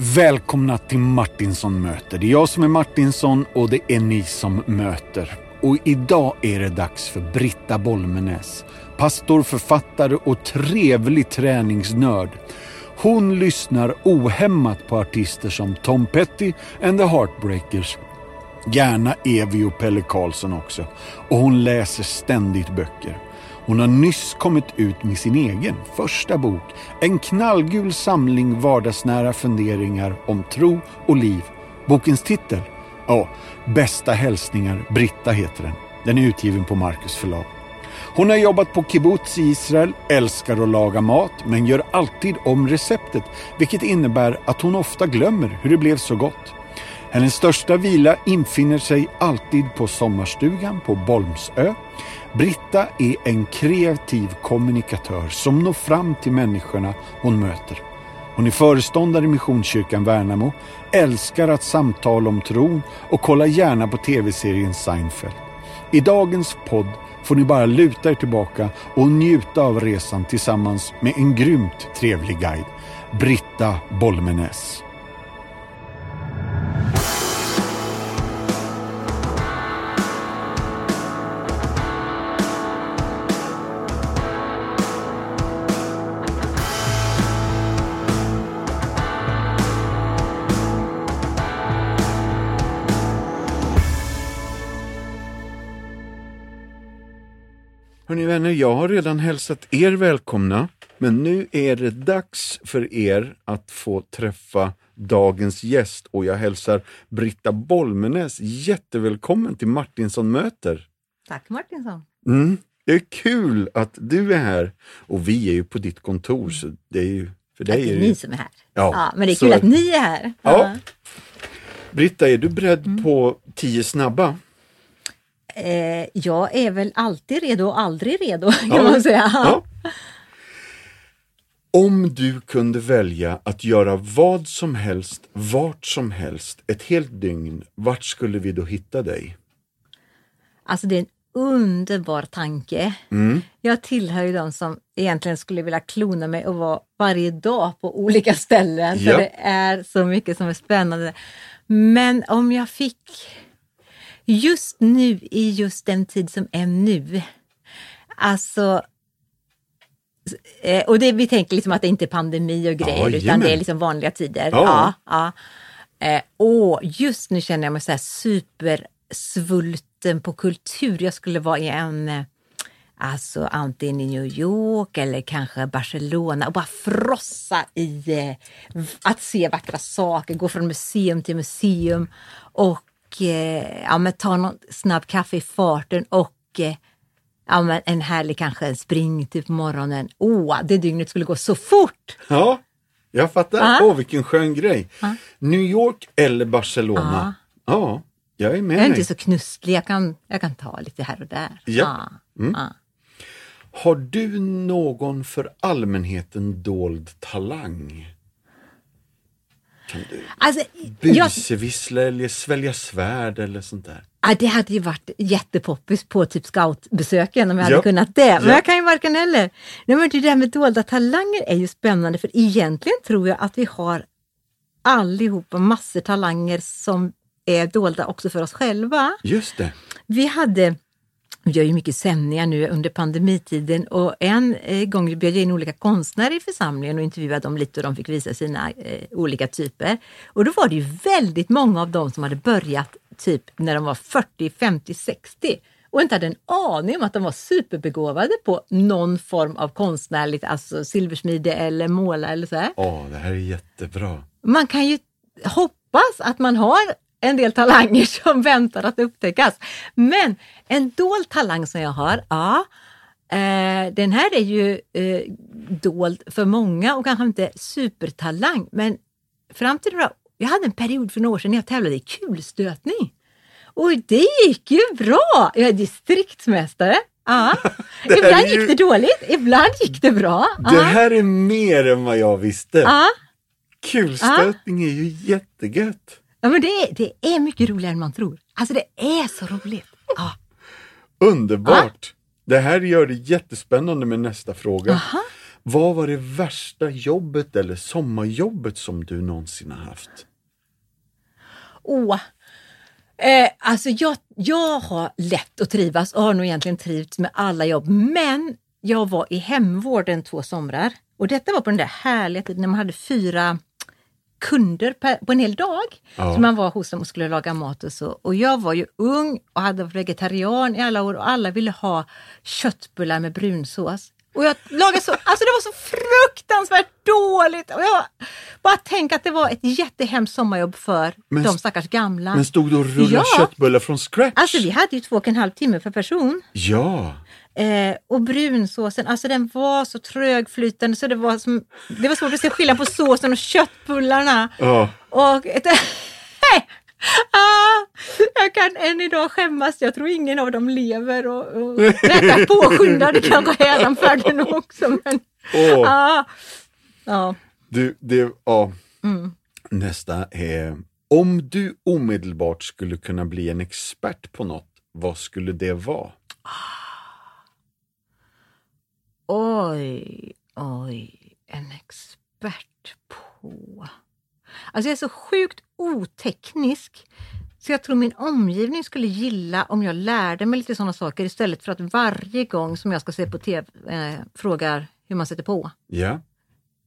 Välkomna till Martinsson möter. Det är jag som är Martinsson och det är ni som möter. Och idag är det dags för Britta Bolmenäs. Pastor, författare och trevlig träningsnörd. Hon lyssnar ohämmat på artister som Tom Petty and the Heartbreakers. Gärna Evi och Pelle Karlsson också. Och hon läser ständigt böcker. Hon har nyss kommit ut med sin egen första bok. En knallgul samling vardagsnära funderingar om tro och liv. Bokens titel? Ja, Bästa hälsningar Britta heter den. Den är utgiven på Marcus förlag. Hon har jobbat på kibbutz i Israel, älskar att laga mat men gör alltid om receptet vilket innebär att hon ofta glömmer hur det blev så gott. Hennes största vila infinner sig alltid på sommarstugan på Bolmsö. Britta är en kreativ kommunikatör som når fram till människorna hon möter. Hon är föreståndare i Missionskyrkan Värnamo, älskar att samtala om tron och kollar gärna på tv-serien Seinfeld. I dagens podd får ni bara luta er tillbaka och njuta av resan tillsammans med en grymt trevlig guide, Britta Bolmenäs. Hörni vänner, jag har redan hälsat er välkomna, men nu är det dags för er att få träffa dagens gäst och jag hälsar Britta Bolmenäs jättevälkommen till Martinsson möter. Tack Martinsson. Mm, det är kul att du är här och vi är ju på ditt kontor så det är ju för dig det är är ni som är här. Ja, Ja, men det är så kul att ni är här. Ja. Britta, är du beredd Mm. på tio snabba? Eh, jag är väl alltid redo och aldrig redo kan Ja. man säga. Ja. Om du kunde välja att göra vad som helst, vart som helst, ett helt dygn, vart skulle vi då hitta dig? Alltså det är en underbar tanke. Mm. Jag tillhör ju de som egentligen skulle vilja klona mig och vara varje dag på olika ställen. Ja. För det är så mycket som är spännande. Men om jag fick just nu i just den tid som är nu. Alltså eh, och det, vi tänker liksom att det inte är pandemi och grejer utan jajamän. det är liksom vanliga tider. Ja. Ja, ja. Eh, och just nu känner jag mig så här supersvulten på kultur. Jag skulle vara i en, eh, alltså antingen i New York eller kanske Barcelona och bara frossa i eh, att se vackra saker, gå från museum till museum och eh, ja, men ta någon snabb kaffe i farten och eh, ja, men en härlig kanske en spring typ på morgonen. Åh, det dygnet skulle gå så fort! Ja, jag fattar. Åh, Ja. vilken skön grej. New York eller Barcelona? Ja, jag är med Jag är dig. inte så knusslig, jag kan, jag kan ta lite här och där. Ja. Mm. Har du någon för allmänheten dold talang? Kan du Alltså, jag, busevissla eller svälja svärd eller sånt där? ja, det hade ju varit jättepoppis på typ scoutbesöken om jag Ja. hade kunnat det. Men Ja. jag kan ju varken eller. Nej, men det där med dolda talanger är ju spännande för egentligen tror jag att vi har allihopa massor talanger som är dolda också för oss själva. Just det. Vi hade vi gör ju mycket sändningar nu under pandemitiden och en eh, gång bjöd jag in olika konstnärer i församlingen och intervjuade dem lite och de fick visa sina eh, olika typer. Och då var det ju väldigt många av dem som hade börjat typ när de var 40, 50, 60 och inte hade en aning om att de var superbegåvade på någon form av konstnärligt, alltså silversmide eller måla eller så. Åh, det här är jättebra. Man kan ju hoppas att man har en del talanger som väntar att upptäckas. Men en dold talang som jag har, ja, eh, den här är ju eh, dold för många och kanske inte supertalang. Men fram till några, jag hade en period för några år sedan när jag tävlade i kulstötning. Och det gick ju bra! Jag är distriktsmästare. Ja. Det Ibland ju- gick det dåligt, ibland gick det bra. Det Ja. här är mer än vad jag visste. Ja. Kulstötning är ju jättegött. Ja, men det, är, det är mycket roligare än man tror. Alltså det är så roligt. Ja. Underbart! Det här gör det jättespännande med nästa fråga. Aha. Vad var det värsta jobbet eller sommarjobbet som du någonsin har haft? Åh, eh, alltså jag, jag har lätt att trivas och har nog egentligen trivts med alla jobb. Men jag var i hemvården två somrar och detta var på den där härliga tiden när man hade fyra kunder per, på en hel dag. Ja. Så man var hos dem och skulle laga mat och så. Och jag var ju ung och hade varit vegetarian i alla år och alla ville ha köttbullar med brunsås. Och jag lagade så, alltså det var så fruktansvärt dåligt. Och jag bara tänk att det var ett jättehemskt sommarjobb för Men- de stackars gamla. Men stod du och rullade Ja. köttbullar från scratch? Alltså vi hade ju två och en halv timme per person. Ja. Eh, och brunsåsen, alltså den var så trögflytande så det var, som, det var svårt att se skillnad på såsen och köttbullarna. ja. Och ett, ah, jag kan än idag skämmas, jag tror ingen av dem lever och, och detta påskyndade kanske hädanfärden också. Men, Åh. ah, ja. Du, det, ja. Mm. Nästa är, om du omedelbart skulle kunna bli en expert på något, vad skulle det vara? Oj, oj, en expert på... Alltså jag är så sjukt oteknisk så jag tror min omgivning skulle gilla om jag lärde mig lite sådana saker istället för att varje gång som jag ska se på tv eh, frågar hur man sätter på. Ja,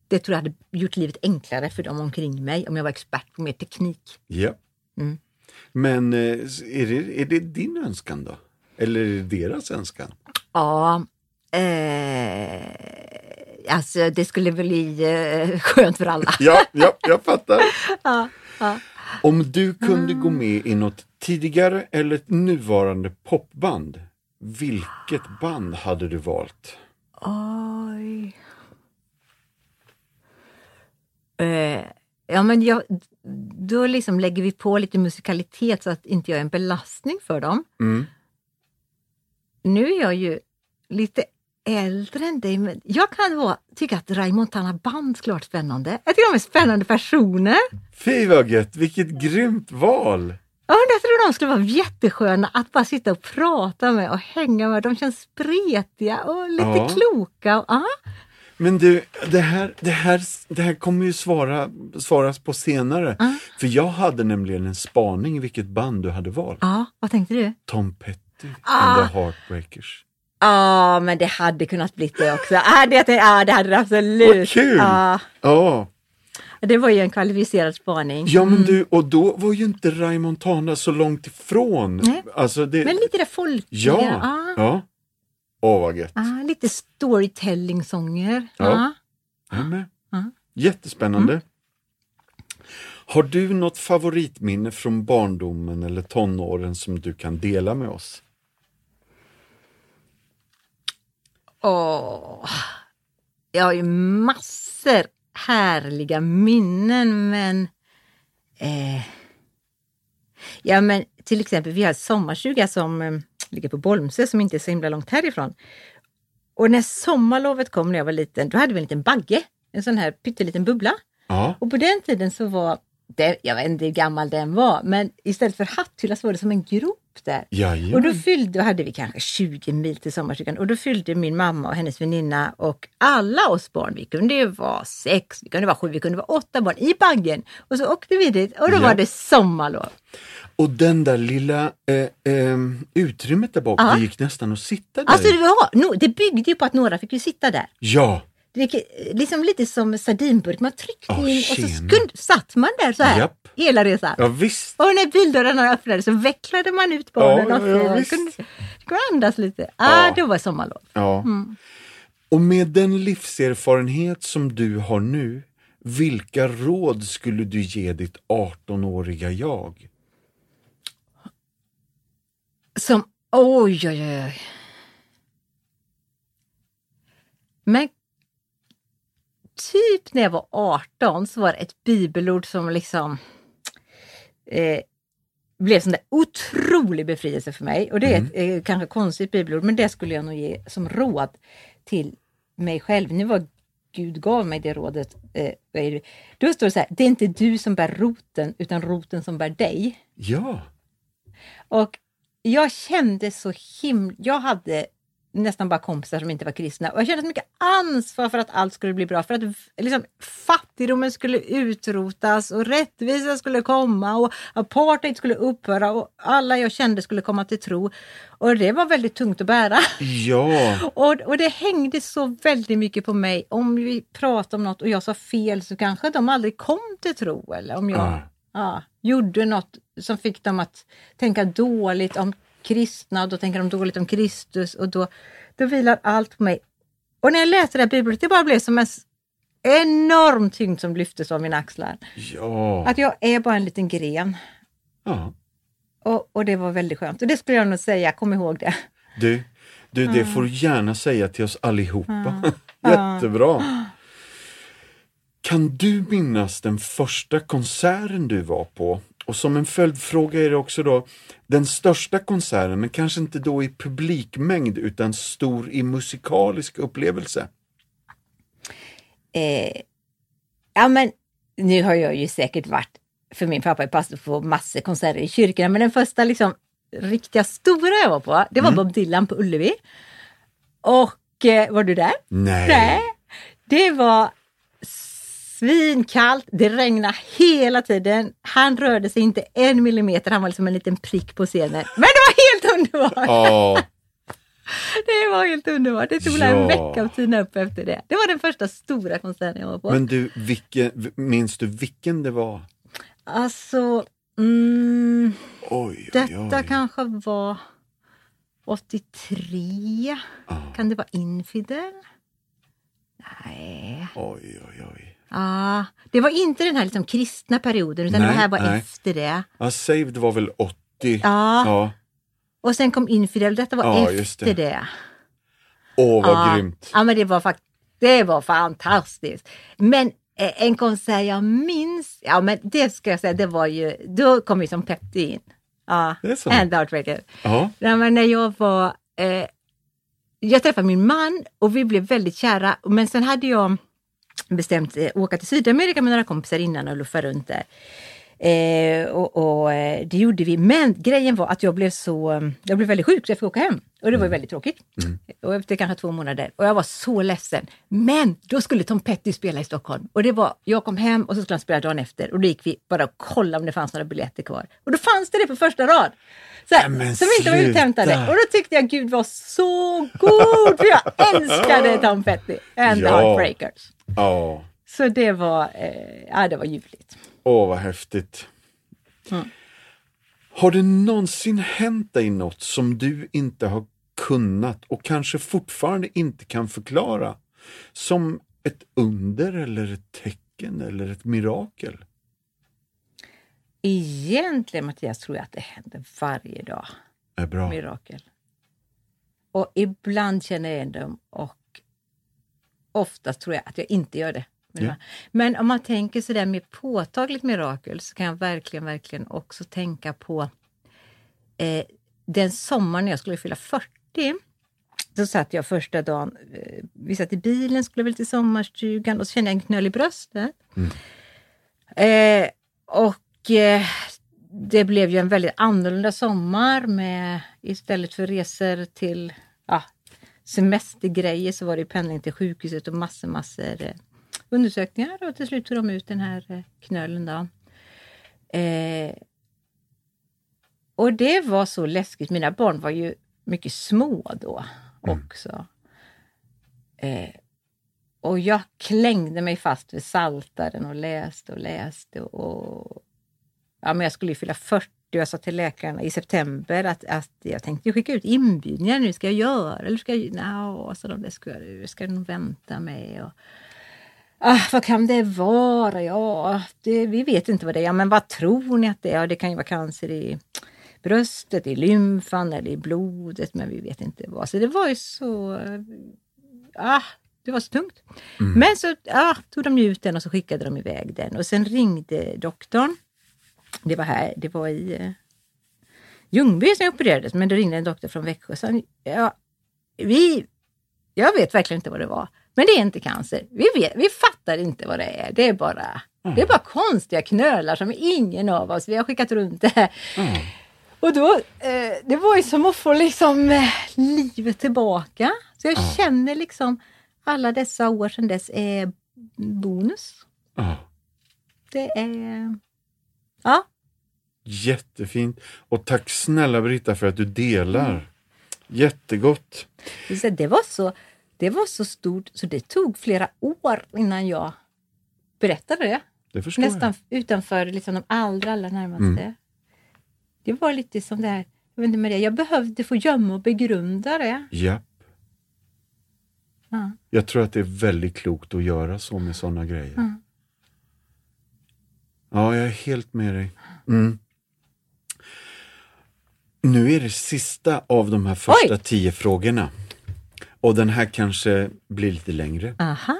Det tror jag hade gjort livet enklare för dem omkring mig om jag var expert på mer teknik. ja. Mm. Men eh, är det, är det din önskan då? Eller är det deras önskan? Ja, eh, alltså det skulle bli eh, skönt för alla. Ja, ja, jag fattar. Ja, ja. Om du kunde gå med i något tidigare eller nuvarande popband, vilket band hade du valt? Oj. Eh, ja, men jag, då liksom lägger vi på lite musikalitet så att inte jag är en belastning för dem. Mm. Nu är jag ju lite äldre än dig, men jag kan tycka att Raymond Montana Band skulle vara spännande. Jag tycker de är spännande personer. Fy vad gött, vilket grymt val! Jag tror de skulle vara jättesköna att bara sitta och prata med och hänga med. De känns spretiga och lite Ja. kloka. Och, ja. Men du, det här, det här, det här kommer ju svara, svaras på senare. Ja. För jag hade nämligen en spaning vilket band du hade valt. ja, vad tänkte du? Tom Petty Ah. and the Heartbreakers. Ja, men det hade kunnat bli det också. Ja, det, ja, det hade det absolut. Vad kul! Ja, Ja, det var ju en kvalificerad spaning. ja men du, och då var ju inte Raymond Montana så långt ifrån. Nej. Alltså det, Men lite det folkliga. ja, Ja. ja. Åh vad gött. Ja, lite storytelling-sånger. Ja. Ja. Ja. Jättespännande. Har du något favoritminne från barndomen eller tonåren som du kan dela med oss? Åh. Jag har ju massor härliga minnen, men... Eh, ja, men till exempel, vi har sommarstuga som eh, ligger på Bolmsö som inte är så himla långt härifrån. Och när sommarlovet kom när jag var liten, då hade vi en liten bagge, en sån här pytteliten bubbla. Ja, Och på den tiden så var, det, jag vet inte hur gammal den var, men istället för hatthylla så var det som en grop där. Jajamän. Och då fyllde, då hade vi kanske 20 mil till sommarstugan och då fyllde min mamma och hennes väninna och alla oss barn, vi kunde ju vara sex, vi kunde vara sju, vi kunde vara åtta barn i baggen. Och så åkte vi dit och då Ja. var det sommarlov. Och den där lilla eh, eh, utrymmet där bak, Ja. det gick nästan att sitta där Alltså det, var, no, det byggde ju på att några fick ju sitta där. Ja, Det liksom lite som sardinburk, man tryckte Åh, in och så skund, satt man där så här Japp. hela resan. ja visst. Och när bildörrarna öppnades så vecklade man ut barnen Ja, och ja, så visst. kunde, kunde andas lite. Ah, Ja. då var sommarlov. Ja. Mm. Och med den livserfarenhet som du har nu, vilka råd skulle du ge ditt 18-åriga jag? Som, oj, oj, oj. Men typ när jag var 18 så var det ett bibelord som liksom eh, blev där otrolig befrielse för mig. Och det är ett eh, kanske konstigt bibelord, men det skulle jag nog ge som råd till mig själv. Nu var Gud gav mig det rådet. Eh? Då står det så här, det är inte du som bär roten, utan roten som bär dig. Ja, Och jag kände så himla... Jag hade nästan bara kompisar som inte var kristna. Och jag kände så mycket ansvar för att allt skulle bli bra, för att liksom, fattigdomen skulle utrotas och rättvisa skulle komma och apartheid skulle upphöra och alla jag kände skulle komma till tro. Och det var väldigt tungt att bära. Ja. och, och det hängde så väldigt mycket på mig. Om vi pratade om något och jag sa fel så kanske de aldrig kom till tro. Eller om jag Ja. ja, gjorde något som fick dem att tänka dåligt om kristna och då tänker de dåligt om Kristus och då, då vilar allt på mig. Och när jag läste det här bibelordet, det bara blev som en enorm tyngd som lyftes av mina axlar. Ja. Att jag är bara en liten gren. ja. Och, och det var väldigt skönt. Och det skulle jag nog säga, kom ihåg det. Du, du det får du gärna säga till oss allihopa. Ja. Jättebra. Kan du minnas den första konserten du var på? Och som en följdfråga är det också då den största konserten, men kanske inte då i publikmängd utan stor i musikalisk upplevelse. Eh, ja men nu har jag ju säkert varit, för min pappa är pastor, på massor konserter i kyrkorna, men den första liksom riktiga stora jag var på, det var Bob Dylan på Ullevi. Och eh, var du där? Nej. Nej. Det var svinkallt, det regnade hela tiden. Han rörde sig inte en millimeter, han var liksom en liten prick på scenen. Men det var helt underbart! Ja, Det var helt underbart. Det tog Ja. en vecka att tina upp efter det. Det var den första stora konserten jag var på. men du, vilken, minns du vilken det var? Alltså, mm, Oj, detta oj. kanske var 83. Ja. Kan det vara Infidel? Nej. Oj, oj, oj. Ah, det var inte den här liksom kristna perioden utan det Nej, här var nej. efter det. Ja, Saved var väl 80? Ja, Ja. och sen kom Infidel. Detta var Ja, efter det. det. Åh, vad ja. grymt. Ja, men det var det var fantastiskt. Men eh, en konsert jag minns, ja men det ska jag säga, det var ju, då kom ju som Petter in. Ja, Det är så? and Outrageous. Ja. Ja, men när jag var, eh, jag träffade min man och vi blev väldigt kära, men sen hade jag bestämt eh, åka till Sydamerika med några kompisar innan och luffa runt där. Eh, och, och eh, det gjorde vi. Men grejen var att jag blev så, jag blev väldigt sjuk så jag fick åka hem. Och det var ju väldigt tråkigt. Och efter kanske två månader. Och jag var så ledsen. Men då skulle Tom Petty spela i Stockholm. Och det var, jag kom hem och så skulle han spela dagen efter. Och då gick vi bara och kollade om det fanns några biljetter kvar. Och då fanns det det på första rad. Så här, Nej, som inte var uthämtade. Och då tyckte jag Gud var så god. För jag älskade Tom Petty and the Ja. Heartbreakers. Ja. Så det var, eh, ja, det var ljuvligt. Åh, vad häftigt. Mm. Har det någonsin hänt dig något som du inte har kunnat och kanske fortfarande inte kan förklara? Som ett under eller ett tecken eller ett mirakel? Egentligen Mattias tror jag att det händer varje dag. Är bra. Mirakel. Och ibland känner jag igen dem och oftast tror jag att jag inte gör det. Ja. Men om man tänker sådär mer påtagligt mirakel så kan jag verkligen, verkligen också tänka på eh, den sommaren när jag skulle fylla 40. Så satt jag första dagen, eh, vi satt i bilen, skulle väl till sommarstugan och så kände jag en knöl i bröstet. Eh, och eh, det blev ju en väldigt annorlunda sommar med istället för resor till semestergrejer så var det pendling till sjukhuset och massor, massor eh, undersökningar och till slut tog de ut den här eh, knölen. Då. Eh, och det var så läskigt. Mina barn var ju mycket små då också. Eh, och jag klängde mig fast vid saltaren och läste och läste. Och, ja, men jag skulle ju fylla 40 och jag sa till läkarna i september att, att jag tänkte skicka ut inbjudningar nu. Ska jag göra eller ska jag... Nja, så de, det ska, jag- ska jag nog vänta med. Och, ah, vad kan det vara? Ja, det, vi vet inte vad det är. Ja, men vad tror ni att det är? Ja, det kan ju vara cancer i bröstet, i lymfan eller i blodet, men vi vet inte vad. Så det var ju så... Ah, det var så tungt. Men så ah, tog de ut den och så skickade de iväg den och sen ringde doktorn. Det var här, det var i eh, Ljungby som jag opererades, men då ringde en doktor från Växjö och sa, ja, vi, jag vet verkligen inte vad det var, men det är inte cancer. Vi, vet, vi fattar inte vad det är. Det är bara, det är bara konstiga knölar som ingen av oss, vi har skickat runt det. här. Och då, eh, det var ju som att få liksom eh, livet tillbaka. Så jag Ja. känner liksom alla dessa år sedan dess är bonus. Det är... Ja, Jättefint. Och tack snälla Britta för att du delar. Jättegott. det var så, det var så stort så det tog flera år innan jag berättade det. Det Nästan utanför liksom de allra, allra närmaste. Det var lite som det här, jag vet inte det, jag behövde få gömma och begrunda det. jag. Japp. Ja. Jag tror att det är väldigt klokt att göra så med sådana grejer. Mm. Ja, jag är helt med dig. Mm. Nu är det sista av de här första Oj! tio frågorna. Och den här kanske blir lite längre. Aha.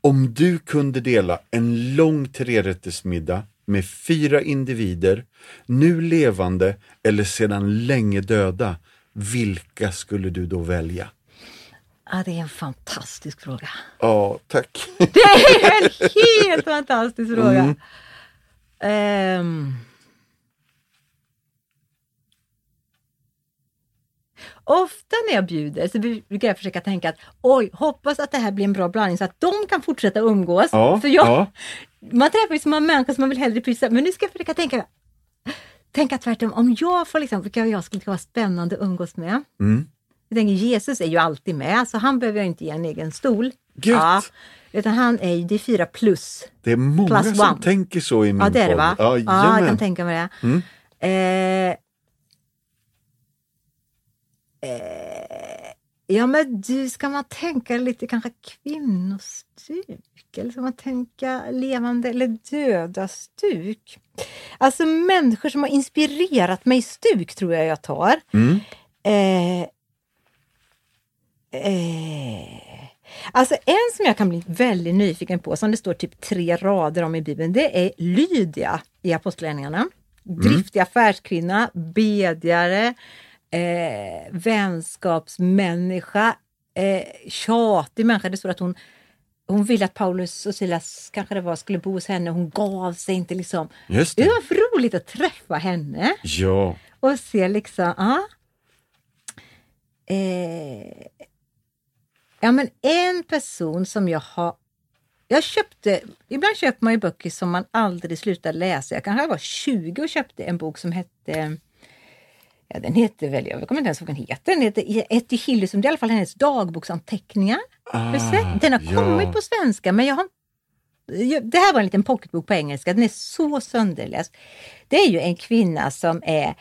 Om du kunde dela en lång trerättersmiddag med fyra individer, nu levande eller sedan länge döda, vilka skulle du då välja? Ja, det är en fantastisk fråga. Ja, tack. Det är en helt fantastisk fråga. Mm. Ehm. Ofta när jag bjuder så brukar jag försöka tänka att oj, hoppas att det här blir en bra blandning så att de kan fortsätta umgås. Ja, För jag, ja. Man träffar ju så många människor som man vill hellre pyssa, men nu ska jag försöka tänka Tänka tvärtom, om jag får liksom, vilka jag skulle tycka var spännande att umgås med. Mm. Jag tänker Jesus är ju alltid med, så han behöver jag inte ge en egen stol. Gött. Utan han är ju, det är fyra plus. Det är många Plus som one. tänker så i min Ja, det är det va? Ja, ja, jag kan tänka mig det. Mm. Eh, eh, ja, men du, ska man tänka lite kanske kvinnostuk? Eller ska man tänka levande eller döda stuk? Alltså människor som har inspirerat mig stuk tror jag jag tar. Mm. Eh, eh, alltså en som jag kan bli väldigt nyfiken på, som det står typ tre rader om i Bibeln, det är Lydia i Apostlagärningarna. Driftig affärskvinna, bedjare, eh, vänskapsmänniska, eh, tjatig människa. Det står att hon hon ville att Paulus och Silas kanske det var, skulle bo hos henne. Hon gav sig inte liksom. Just Det det. var roligt att träffa henne Ja. och se liksom, ja. Eh, ja men en person som jag har, jag köpte, ibland köper man ju böcker som man aldrig slutar läsa. Jag kanske var 20 och köpte en bok som hette Ja, den heter väl, jag kommer inte ens ihåg vad den heter. Den heter Etty Hillesum, det är i alla fall hennes dagboksanteckningar. Sett? Den har Ah, ja. kommit på svenska men jag har det här var en liten pocketbok på engelska, den är så sönderläst. Det är ju en kvinna som är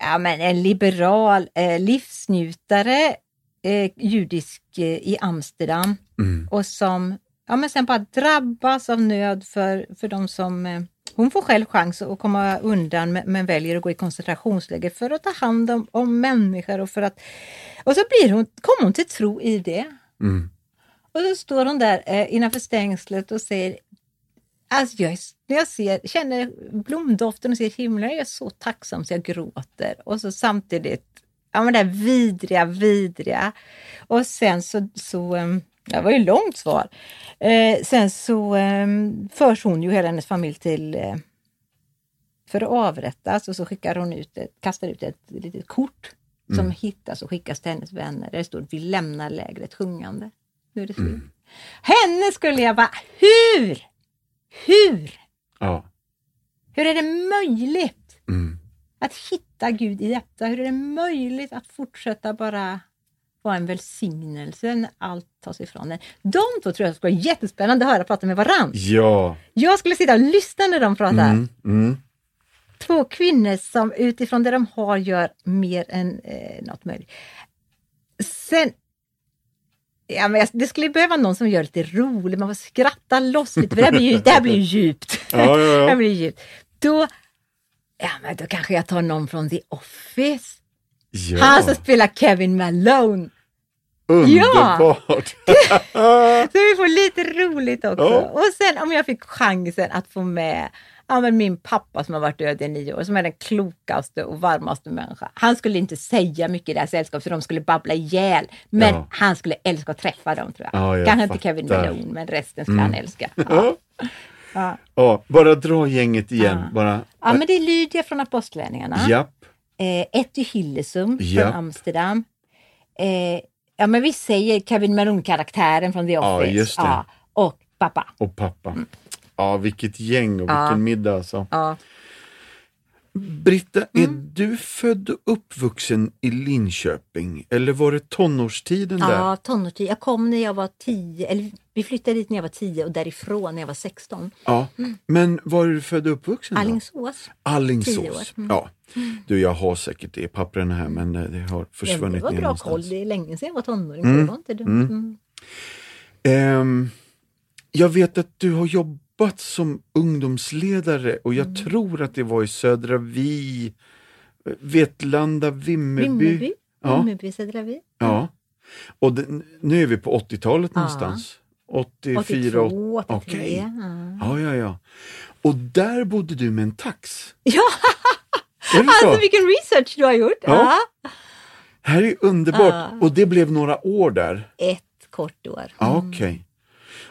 ja, men en liberal eh, livsnjutare, eh, judisk eh, i Amsterdam Mm. och som ja, men sen bara drabbas av nöd för, för de som eh, hon får själv chans att komma undan men, men väljer att gå i koncentrationsläger för att ta hand om, om människor och för att och så blir hon, kommer hon till tro i det. Mm. Och så står hon där eh, innanför stängslet och säger Alltså jag, är- när jag ser, känner blomdoften och ser himlen, jag är så tacksam så jag gråter. Och så samtidigt, ja men det här vidriga, vidriga. Och sen så, så ehm, det var ju långt svar. Eh, sen så eh, förs hon ju hela hennes familj till eh, för att avrättas och så skickar hon ut ett, kastar ut ett litet kort som hittas och skickas till hennes vänner. Där det står vi lämnar lägret sjungande. Nu är det slut. Henne skulle jag bara, hur? Hur? Ja. Hur är det möjligt Mm. Att hitta Gud i detta? Hur är det möjligt att fortsätta bara vara en välsignelse när allt tas ifrån en? De två tror jag skulle vara jättespännande att höra prata med varandra. Ja. Jag skulle sitta och lyssna när de pratar. Mm. Mm. Två kvinnor som utifrån det de har gör mer än eh, något möjligt. Sen Ja, men det skulle behöva någon som gör lite roligt, man får skratta loss lite, för det här blir ju, det här blir ju djupt. Ja, ja, ja. Det här blir ju djupt. Då, ja, men då kanske jag tar någon från The Office. ja. Han som spelar Kevin Malone. Underbart! Så vi får lite roligt också. Ja. Och sen om jag fick chansen att få med ja, men min pappa som har varit död i nio år, som är den klokaste och varmaste människa. Han skulle inte säga mycket i det här sällskapet för de skulle babbla ihjäl. Men Ja. han skulle älska att träffa dem tror jag. Ja, jag Kanske inte. Kevin Malone, men resten skulle Mm. han älska. Ja. Ja. Ja. Ja, bara dra gänget igen. Ja. Bara, ja, men det är Lydia från Apostlagärningarna. Japp. eh, Etty Hillesum Ja. från Amsterdam. Eh, ja, men vi säger Kevin Malone-karaktären från The Ja, Office. just det. och pappa. Och pappa. Ja, vilket gäng och vilken Ja. middag alltså. Ja. Britta, Mm. är du född och uppvuxen i Linköping eller var det tonårstiden där? Ja, tonårstid. Jag kom när jag var tio, eller vi flyttade dit när jag var tio och därifrån när jag var 16. Ja. Men var är du född och uppvuxen? Alingsås. År. Mm. Ja. Du, jag har säkert det i papperna här men eh, det har Ja, försvunnit det var bra någonstans. koll. Det är länge sedan jag var tonåring. så Det var inte dumt. Mm. Ehm, jag vet att du har jobbat som ungdomsledare och jag Mm. tror att det var i Södra Vi, Vetlanda, Vimmerby. Vimmerby. Ja. Vimmerby, Södra Vi. Ja. Och det, nu är vi på 80-talet Ja. någonstans. 84, 82, 83. Okej. Ja. Ja, ja, ja. Och där bodde du med en tax. ja, alltså vilken research du har gjort. Ja. Ja. Här är underbart. Ja. Och det blev några år där. Ett kort år. Ja, Okej.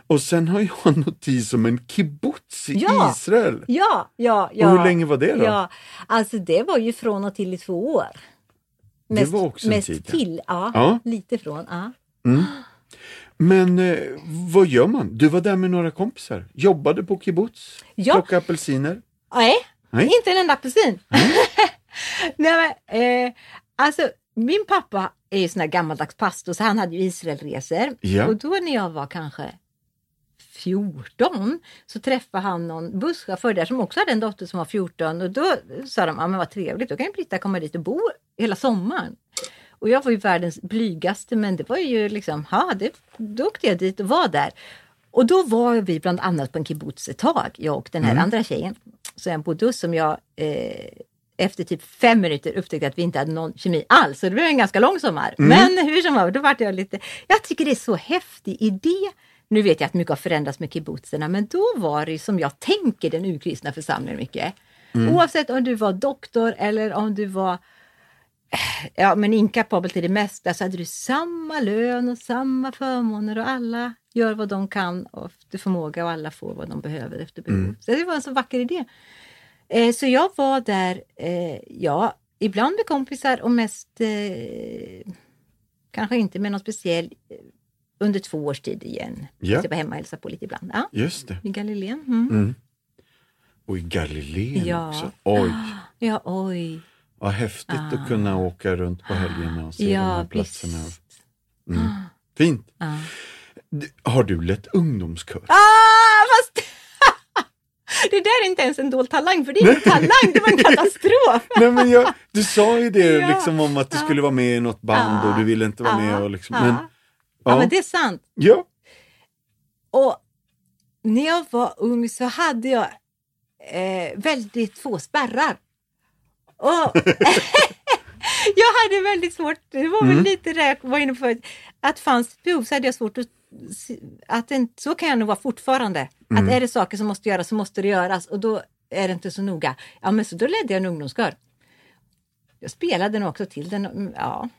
Och sen har jag en notis om en kibbutz i Ja. Israel. Ja, ja, ja. Och hur länge var det då? Ja, alltså det var ju från och till i två år. Det var också en mest tid, ja. till, ja, Ja. lite från. Ja. Men eh, vad gör man? Du var där med några kompisar, jobbade på kibbutz, Ja. plockade apelsiner. Nej, Nej. inte en enda apelsin. Nej, men, eh, alltså, min pappa är ju sån här gammaldags pastor så han hade ju Israelresor. Ja. Och då när jag var kanske 14 så träffade han någon busschaufför där som också hade en dotter som var 14 och då sa de, ja men vad trevligt, då kan ju Britta komma dit och bo hela sommaren. Och jag var ju världens blygaste men det var ju liksom, ja, det, då åkte jag dit och var där. Och då var vi bland annat på en kibbutz ett tag, jag och den här andra tjejen. Så jag bodde hos som jag eh, efter typ fem minuter upptäckte att vi inte hade någon kemi alls. Så det blev en ganska lång sommar. Men hur som var, då var jag lite, jag tycker det är så häftig idé. Nu vet jag att mycket har förändrats med kibbutzerna, men då var det som jag tänker den urkristna församlingen mycket. Oavsett om du var doktor eller om du var ja, men inkapabel till det mesta så hade du samma lön och samma förmåner och alla gör vad de kan och efter förmåga och alla får vad de behöver efter behov. Så det var en så vacker idé. Eh, så jag var där, eh, ja, ibland med kompisar och mest eh, kanske inte med någon speciell eh, under två års tid igen. Ja. Så jag var hemma och hälsade på lite ibland. Ja, Just det. i Galileen. Mm. Och i Galileen Ja. också. Oj, Ja, oj. vad häftigt att kunna åka runt på helgerna och se de här Ja, platserna. visst. Fint. Ja. D- Har du lett ungdomskör? Ah, fast... det där är inte ens en dold talang, för det är inte talang, det var en katastrof. Nej, men jag, du sa ju det Ja. liksom om att du skulle vara med i något band och du ville inte vara med. Och liksom, ja. men, ja, ja. men det är sant. ja. Och när jag var ung så hade jag eh, väldigt få spärrar. Och jag hade väldigt svårt, det var väl lite det jag var inne på, att fanns ett behov så hade jag svårt att att inte- så kan jag nog vara fortfarande. Att är det saker som måste göras så måste det göras och då är det inte så noga. Ja men så då ledde jag en ungdomskör. Jag spelade nog också till den, mm, ja.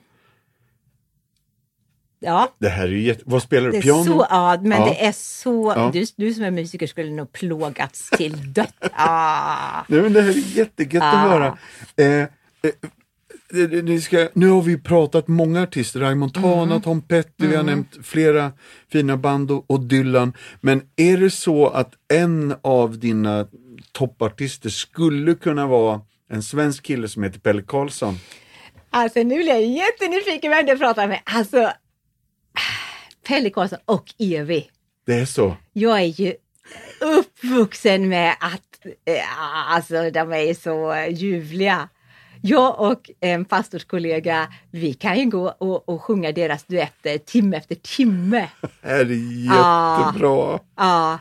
Ja, Det här är ju jätte... Vad spelar det du? är Piano? så, ja, men Ja. det är så, Ja. du, du som är musiker skulle nog plågats till dött. Ah. Nej, men det här är jättegött att Ah. höra. Eh, eh, eh, ni ska, nu har vi pratat många artister, Raymond Montana, Mm. Tom Petty, vi har nämnt flera fina band och, och Dylan. Men är det så att en av dina toppartister skulle kunna vara en svensk kille som heter Pelle Karlsson? Alltså nu blir jag jättenyfiken vem du pratar med. Alltså, Pelle Karlsson och Evi. Det är så? Jag är ju uppvuxen med att eh, alltså, de är så ljuvliga. Jag och en pastorskollega, vi kan ju gå och, och sjunga deras duetter timme efter timme. Det är jättebra. Ja,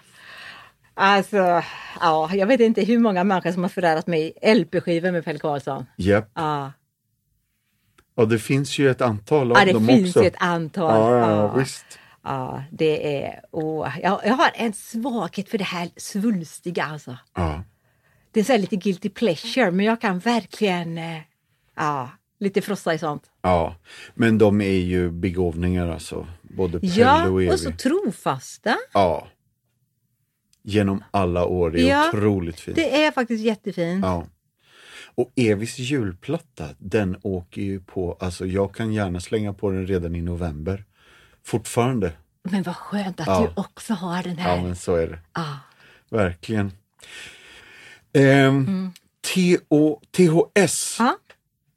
alltså, ja, jag vet inte hur många människor som har förärat mig LP-skivor med Pelle Karlsson. Japp. Ja, Och det finns ju ett antal av ja det dem finns också. ju ett antal. Ja, ja, Ja. visst. Ja, det är... Åh, jag, jag har en svaghet för det här svulstiga alltså. Ja. Det är så lite guilty pleasure, men jag kan verkligen... eh, Ja, lite frossa i sånt. ja, men de är ju begåvningar alltså. Både Pelle Ja, och Evi. och så trofasta. Ja. Genom alla år. Det är Ja, otroligt fint. Det är faktiskt jättefint. Ja. Och Evis julplatta, den åker ju på, alltså jag kan gärna slänga på den redan i november. Fortfarande. Men vad skönt att Ja. du också har den här. Ja men så är det. Ah. Verkligen. Ehm, TO, THS, Ja.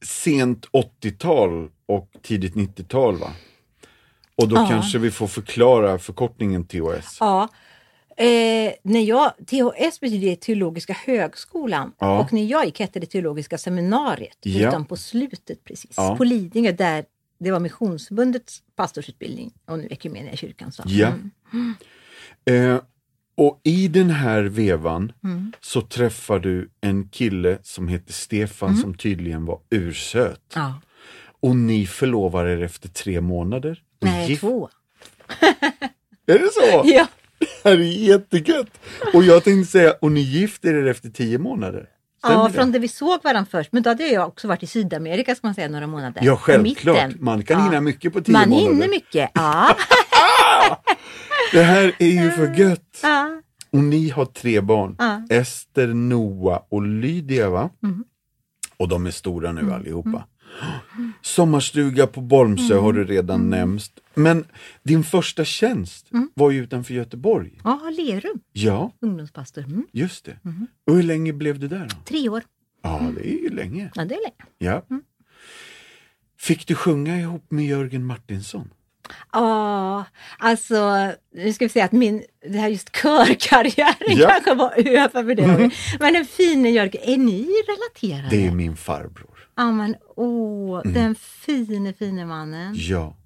sent 80-tal och tidigt 90-tal va? Och då Ja. kanske vi får förklara förkortningen THS. Ja. Eh, när jag, THS betyder Teologiska högskolan Ja. och när jag gick hette det Teologiska seminariet, Ja. utan på slutet precis. Ja. På Lidingö där det var Missionsförbundets pastorsutbildning och nu Equmeniakyrkan. Så. Ja. Mm. Eh, och i den här vevan Mm. så träffar du en kille som heter Stefan som tydligen var ursöt. Ja. Och ni förlovar er efter tre månader. Nej, gift- två. Är det så? Ja. Det här är jättegött! Och jag tänkte säga, och ni gifter er efter tio månader? Ja, från det vi såg varandra först. Men då hade jag också varit i Sydamerika ska man säga några månader. Ja, självklart. Man kan Ja. hinna mycket på tio Man månader. hinner mycket. Ja. Det här är ju för gött! ja. Och ni har tre barn. Ja. Ester, Noah och Lydia va? Mm. Och de är stora nu allihopa. Sommarstuga på Bolmsö har du redan Mm. nämnt. Men din första tjänst var ju utanför Göteborg. ja, Lerum, Ja, ungdomspastor. Mm. just det. Mm-hmm. Och hur länge blev du där då? Tre år. Ja, det är ju länge. Ja, det är länge. Ja. Mm. Fick du sjunga ihop med Jörgen Martinsson? Ja, alltså nu ska vi säga att min, det här just körkarriären Ja. kanske var över för det. året. Men den fina Jörgen, är ni relaterade? Det är min farbror. Ja men åh, Mm. den fine fine mannen. Ja.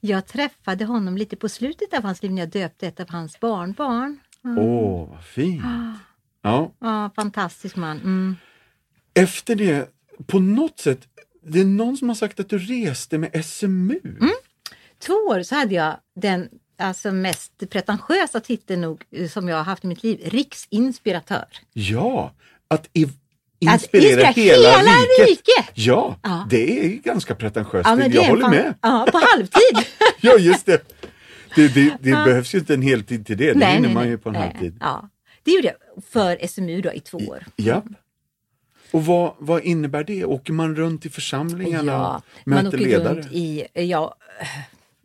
Jag träffade honom lite på slutet av hans liv när jag döpte ett av hans barnbarn. Mm. Åh, vad fint. Ja. Ja, fantastisk man. Mm. Efter det, på något sätt, det är någon som har sagt att du reste med SMU. Mm. Två år så hade jag den alltså mest pretentiösa titeln nog eh, som jag har haft i mitt liv, riksinspiratör. Ja, att i, inspirera inspirera hela, hela riket. riket. Ja, Ja. det är ganska pretentiöst. Ja, jag håller fan- med. Ja, på halvtid. Ja, just det. Det, det, det behövs ju inte en heltid till det. Det Nej, hinner nej, man ju på en Nej, halvtid. Ja, det gjorde jag för SMU då i två år. Ja. Och vad, vad innebär det? Åker man runt i församlingarna Ja, man åker ledare? runt i ja,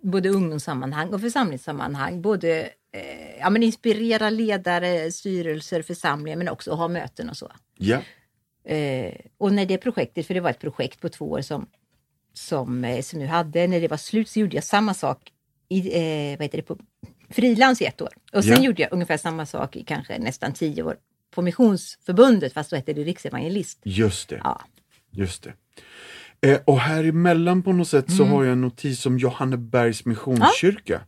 både ungdomssammanhang och församlingssammanhang. Både eh, ja, men inspirera ledare, styrelser, församlingar men också ha möten och så. Ja, Eh, och när det projektet, för det var ett projekt på två år som, som eh, SMU hade, när det var slut så gjorde jag samma sak i, eh, vad heter det, på frilans i ett år. Och sen Ja. gjorde jag ungefär samma sak i kanske nästan tio år på Missionsförbundet, fast då hette det Riksevangelist. just det. Ja. Just det. Eh, och här emellan på något sätt så Mm. har jag en notis om Johannebergs Missionskyrka.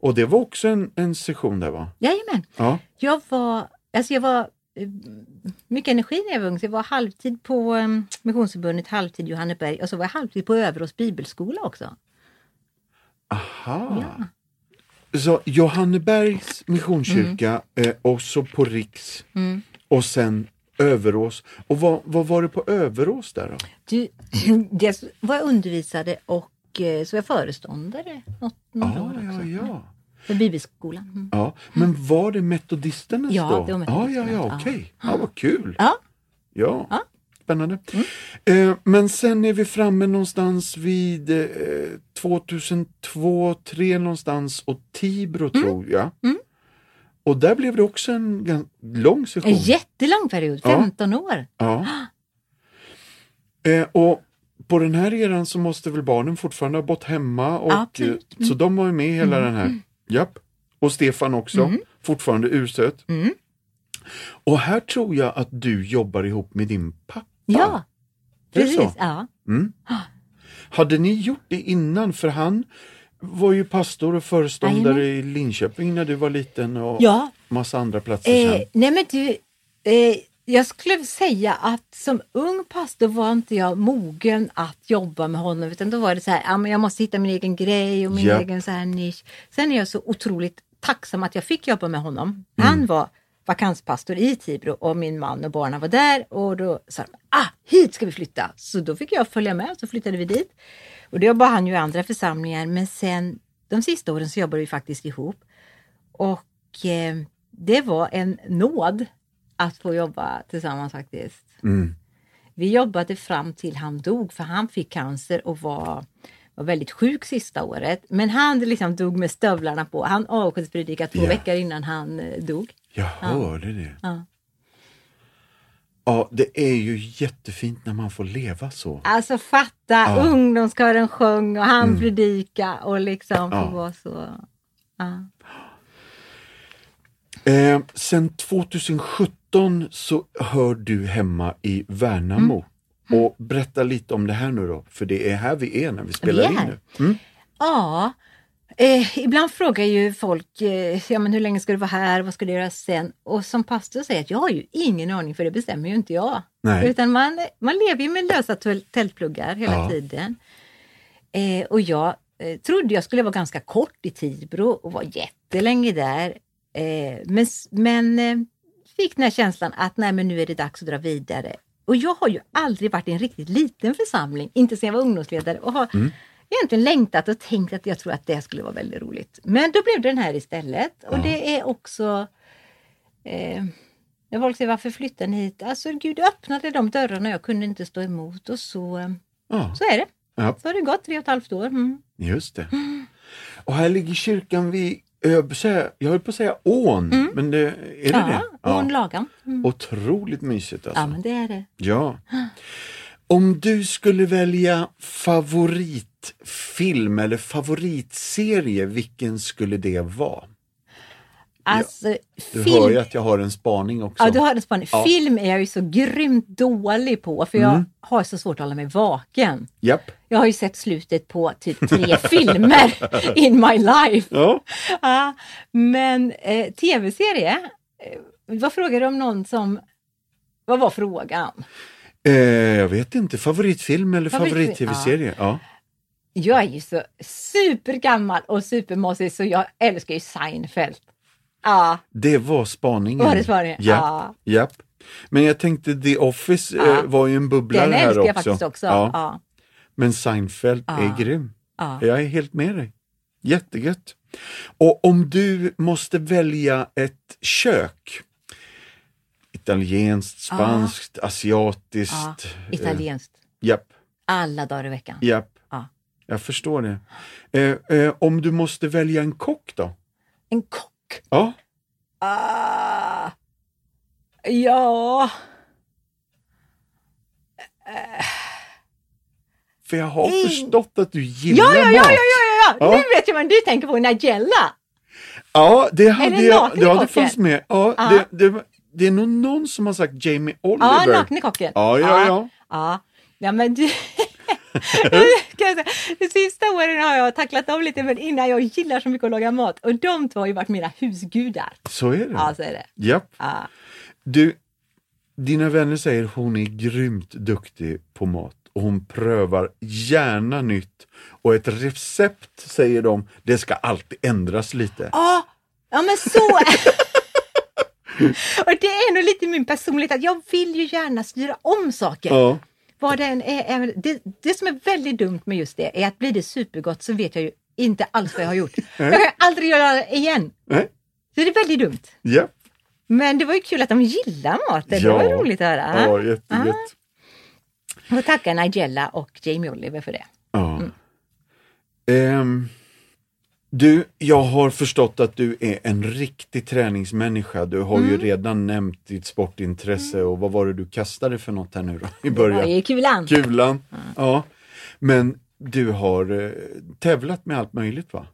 Och det var också en, en session där va? Jajamän. Ja. Jag var, alltså jag var mycket energi när jag var ung. Så jag var halvtid på um, Missionsförbundet, halvtid Johanneberg och så var jag halvtid på Överås bibelskola också. Aha. Så Johannebergs Missionskyrka Mm. eh, och så på Riks och sen Överås. Och vad, vad var det på Överås där då? Du, dels var jag undervisade och eh, så var jag föreståndare något, några Ja, år också. ja, ja. För bibelskolan. Mm. ja. Men var det metodisternas Ja, då? det var Ja, ja, metodisternas, ja, ja. okej. Ja, vad kul. Ja, Ja, Ja. spännande. Eh, men sen är vi framme någonstans vid eh, 2002, 2003 någonstans och Tibro tror jag. Och där blev det också en lång session. en jättelång period, Ja. 15 år. Ja. Eh, och på den här eran så måste väl barnen fortfarande ha bott hemma? Och, Absolut. eh, Så de var ju med hela den här. Japp. Och Stefan också, fortfarande ursöt. Mm. Och här tror jag att du jobbar ihop med din pappa. Ja, precis. så? Ja. Hade ni gjort det innan? För han var ju pastor och föreståndare Jajamän. i Linköping när du var liten och ja, massa andra platser Eh, nej men du, eh, jag skulle säga att som ung pastor var inte jag mogen att jobba med honom utan då var det så här, jag måste hitta min egen grej och min Ja. egen så här nisch. Sen är jag så otroligt tacksam att jag fick jobba med honom. Han var vakanspastor i Tibro och min man och barnen var där och då sa de, ah, hit ska vi flytta. Så då fick jag följa med så flyttade vi dit. Och då jobbade han ju i andra församlingar men sen de sista åren så jobbade vi faktiskt ihop. Och eh, det var en nåd att få jobba tillsammans faktiskt. Mm. vi jobbade fram till han dog för han fick cancer och var, var väldigt sjuk sista året. Men han liksom dog med stövlarna på. Han avskedspredikade två Ja. veckor innan han eh, dog. Jag hörde det. Ja. Ja, det är ju jättefint när man får leva så. Alltså fatta, Ja. Mm. ungdomskören sjöng och han predika och liksom Ja. vara så. Ja. Eh, sen 2017 så hör du hemma i Värnamo. Mm. Och berätta lite om det här nu då, för det är här vi är när vi spelar Vi in nu. Mm. Ja, eh, ibland frågar ju folk eh, ja, men hur länge ska du vara här, vad ska du göra sen? Och som pastor säger att jag har ju ingen aning för det bestämmer ju inte jag. Nej. Utan man, man lever ju med lösa tältpluggar hela Ja. tiden. Eh, och jag eh, trodde jag skulle vara ganska kort i Tibro och var jättelänge där. Eh, men men eh, fick den här känslan att nej, men nu är det dags att dra vidare. Och jag har ju aldrig varit i en riktigt liten församling, inte sedan jag var ungdomsledare och har egentligen längtat och tänkt att jag tror att det skulle vara väldigt roligt. Men då blev det den här istället och Ja. det är också eh, när folk säger varför flyttar ni hit? Alltså Gud öppnade de dörrarna jag kunde inte stå emot och så, Ja, så är det. ja, Så har det gått tre och ett halvt år. Mm. just det. Och här ligger kyrkan vid, jag, höll på att säga- jag höll på att säga ån, men det, är det Mm. Ja, det? och en lagan. Mm. Otroligt mysigt alltså. Ja, men det är det. Ja. Om du skulle välja favoritfilm eller favoritserie, vilken skulle det vara? Alltså, Du film... hör ju att jag har en spaning också. Ja, du har en spaning. Ja. Film är jag ju så grymt dålig på för jag har så svårt att hålla mig vaken. Japp. Jag har ju sett slutet på typ tre filmer in my life. Ja. Ja, men eh, tv-serie, eh, vad frågar du om någon som... Vad var frågan? Eh, jag vet inte, favoritfilm eller favorit-tv-serie? Ja. Jag är ju så supergammal och supermossig så jag älskar ju Seinfeld. Ja, Det var spaningen. Var det spaningen? Japp. Ja. Japp. Men jag tänkte The Office Ja. eh, var ju en bubblare den här älskar också. jag faktiskt också. Ja. Ja. Men Seinfeld Ja. är grym. Ja. Jag är helt med dig. Jättegött. Och om du måste välja ett kök, italienskt, spanskt, asiatiskt. eh, italienskt. Japp, Alla dagar i veckan. japp. Ja. Jag förstår det. Eh, eh, om du måste välja en kock då? En kock. Ja, Ah, ja, för jag har Mm. förstått att du gillar ja, ja, mat. ja, ja, ja, ja. Ja. Nu vet jag vad du tänker på, Nigella. Ja, det hade det jag. Det hade funnits med. Ja, Ja. Det, det, det är nog någon som har sagt Jamie Oliver. Ja, nakne kocken. Ja, ja, ja. Ja, ja men du... De sista åren har jag tacklat av lite men innan jag gillar så mycket att laga mat och de två har ju varit mina husgudar. Så är det. Ja, så är det. Japp. Ja. Du, dina vänner säger hon är grymt duktig på mat och hon prövar gärna nytt. Och ett recept, säger de, det ska alltid ändras lite. Ja, ja men så Och det är nog lite min personlighet att jag vill ju gärna styra om saker. Ja, Vad det, än är, är, det, det som är väldigt dumt med just det är att blir det supergott så vet jag ju inte alls vad jag har gjort. Jag kan aldrig göra det igen. Så det är väldigt dumt. japp. Men det var ju kul att de gillar maten. Det var roligt att höra. Ja, jättegött. Och tacka Nigella och Jamie Oliver för det. Ja. Ehm, du, jag har förstått att du är en riktig träningsmänniska. Du har Mm. ju redan nämnt ditt sportintresse och vad var det du kastade för något här nu då i Det var början? ju kulan. Kulan. Ja. Men du har eh, tävlat med allt möjligt va?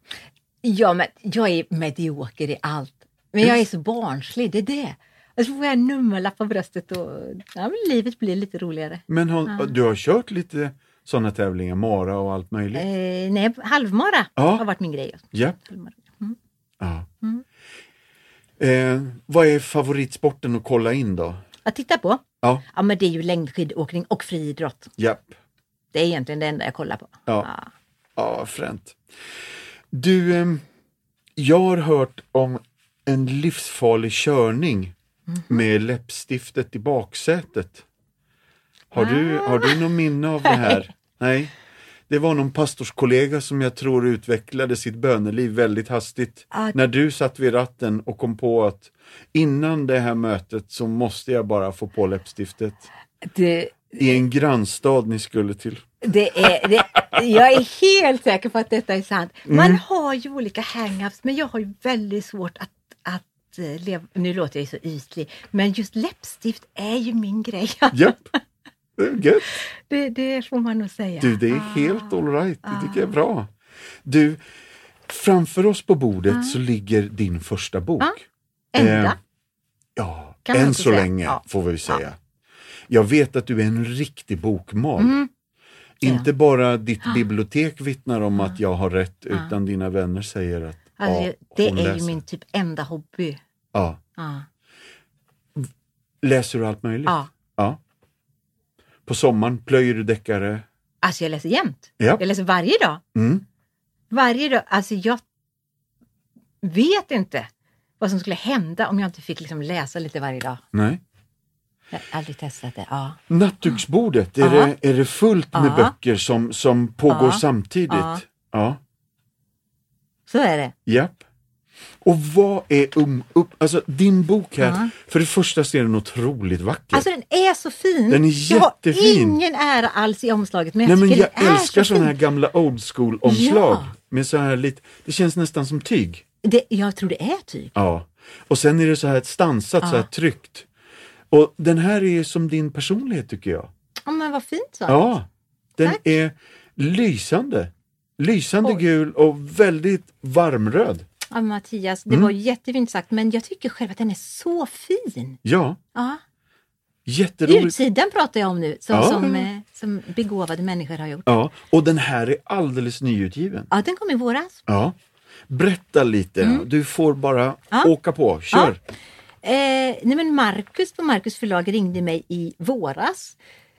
Ja, men jag är medioker i allt. Men jag är så barnslig, det är det. Och så får jag en nummerlapp på bröstet och ja, livet blir lite roligare. Men har, du har kört lite sådana tävlingar, mara och allt möjligt? Eh, nej, halvmara Ja. har varit min grej. Ja. Halvmara. ja. Mm. Eh, vad är favoritsporten att kolla in då? Att titta på? Ja, Ja, men det är ju längdskidåkning och friidrott. japp. Det är egentligen det enda jag kollar på. Ja. Ja, fränt. Du, ehm, jag har hört om en livsfarlig körning Mhm. med läppstiftet i baksätet. Har du, Ah. har du någon minne av det här? Nej. Det var någon pastorskollega som jag tror utvecklade sitt böneliv väldigt hastigt. Ah. När du satt vid ratten och kom på att innan det här mötet så måste jag bara få på läppstiftet. Det, i en grannstad ni skulle till. Det är, det, jag är helt säker på att detta är sant. Man Mm. har ju olika hang-ups men jag har ju väldigt svårt att, att eh, leva, nu låter jag ju så ytlig, men just läppstift är ju min grej. Japp, det är gött. Det, det får man nog säga. Du, det är Ah. helt alright. Det tycker jag är bra. Du, framför oss på bordet så ligger din första bok. Ah. Enda. Eh, Ja, Kan än så säga. länge Ja. får vi säga. Jag vet att du är en riktig bokmal. Mm. Inte bara ditt bibliotek vittnar om att jag har rätt, Ah. utan dina vänner säger att Alltså, ja, det är läser. ju min typ enda hobby. Ja. Ja. Läser du allt möjligt? Ja. På sommaren plöjer du deckare? Alltså jag läser jämt. Ja. Jag läser varje dag. Mm. Varje dag. Alltså jag vet inte vad som skulle hända om jag inte fick liksom läsa lite varje dag. Nej. Jag har aldrig testat det. Ja. Nattduksbordet, är, Ja. det, är det fullt med Ja. böcker som, som pågår samtidigt? Ja. ja. Så är det. Japp. Och vad är um, upp, alltså din bok här, Ja. för det första så är den otroligt vacker. Alltså den är så fin. Den är Jag har jättefin. ingen ära alls i omslaget men Nej jag men tycker jag den älskar så sådana här gamla old school omslag. Ja. Med så här lite, det känns nästan som tyg. Det, jag tror det är tyg. Ja. Och sen är det så här stansat, så här Ja. tryckt. Och den här är som din personlighet tycker jag. Ja, men vad fint så. Ja, den Tack. är lysande. Lysande Oj. gul och väldigt varmröd. Ja, Mattias, Mm. det var jättefint sagt men jag tycker själv att den är så fin. Ja, Ja. jätteroligt. Utsidan pratar jag om nu som, Ja. som, eh, som begåvade människor har gjort. Ja, och den här är alldeles nyutgiven. Ja, den kom i våras. Ja. Berätta lite, du får bara Mm. Ja. åka på, kör. Eh, nej men Marcus på Marcus förlag ringde mig i våras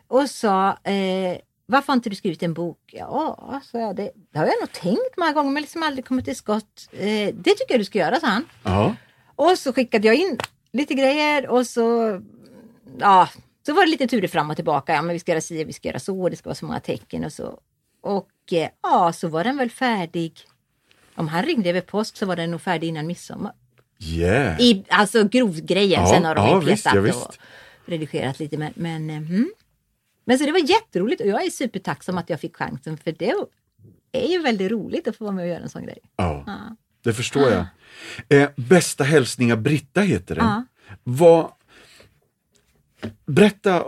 och sa eh, varför har inte du skrivit en bok? Ja, sa jag, det, det har jag nog tänkt många gånger men liksom aldrig kommit till skott. Eh, det tycker jag du ska göra, sa han. Ja. Och så skickade jag in lite grejer och så, ja, så var det lite turer fram och tillbaka. Ja, men vi ska göra si, vi ska göra så, det ska vara så många tecken och så. Och eh, ja, så var den väl färdig. Om han ringde över påsk så var den nog färdig innan midsommar. Yeah. I, alltså grovgrejen, Ja, sen har de ja, ju petat och redigerat lite. Men, men, eh, mm. Men så det var jätteroligt och jag är supertacksam att jag fick chansen för det är ju väldigt roligt att få vara med och göra en sån grej. Ja, Ja. det förstår jag. Eh, bästa hälsningar Britta heter den. Ja. Vad, berätta,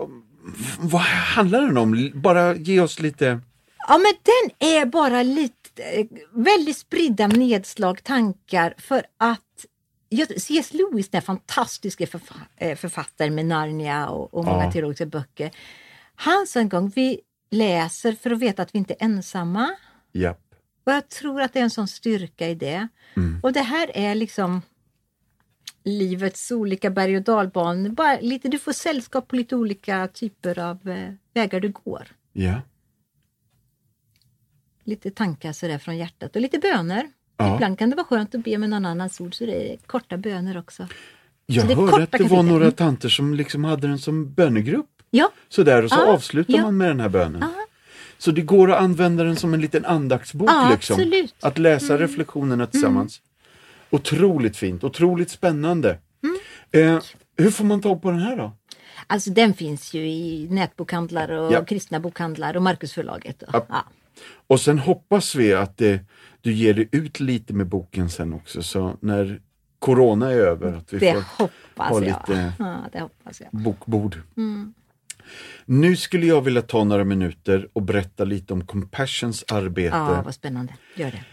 vad handlar den om? Bara ge oss lite... Ja men den är bara lite, eh, väldigt spridda nedslag, tankar för att C.S. Lewis, den fantastiska eh, författaren med Narnia och, och många Ja. teologiska böcker. Han sa en gång, vi läser för att veta att vi inte är ensamma. Japp. Och jag tror att det är en sån styrka i det. Mm. Och det här är liksom livets olika berg och dalbanor. Bara lite, du får sällskap på lite olika typer av eh, vägar du går. Ja. Lite tankar sådär från hjärtat och lite böner. Ja. Ibland kan det vara skönt att be med någon annans ord så det är korta böner också. Jag hörde att det var några tanter som liksom hade den som bönegrupp. Ja, Sådär, och så Ja, avslutar ja. man med den här bönen. Ja. Så det går att använda den som en liten andaktsbok Ja, liksom. absolut. Att läsa reflektionerna tillsammans. Otroligt fint, otroligt spännande. Eh, hur får man tag på den här då? alltså den finns ju i nätbokhandlar och Ja. kristna bokhandlar och Marcusförlaget. Och, Ja. ja. Och sen hoppas vi att det, du ger dig ut lite med boken sen också, så när Corona är över, att vi Det får hoppas ha jag. lite Ja, det hoppas jag. bokbord. Mm. Nu skulle jag vilja ta några minuter och berätta lite om Compassions arbete. Ja, vad spännande. Gör det.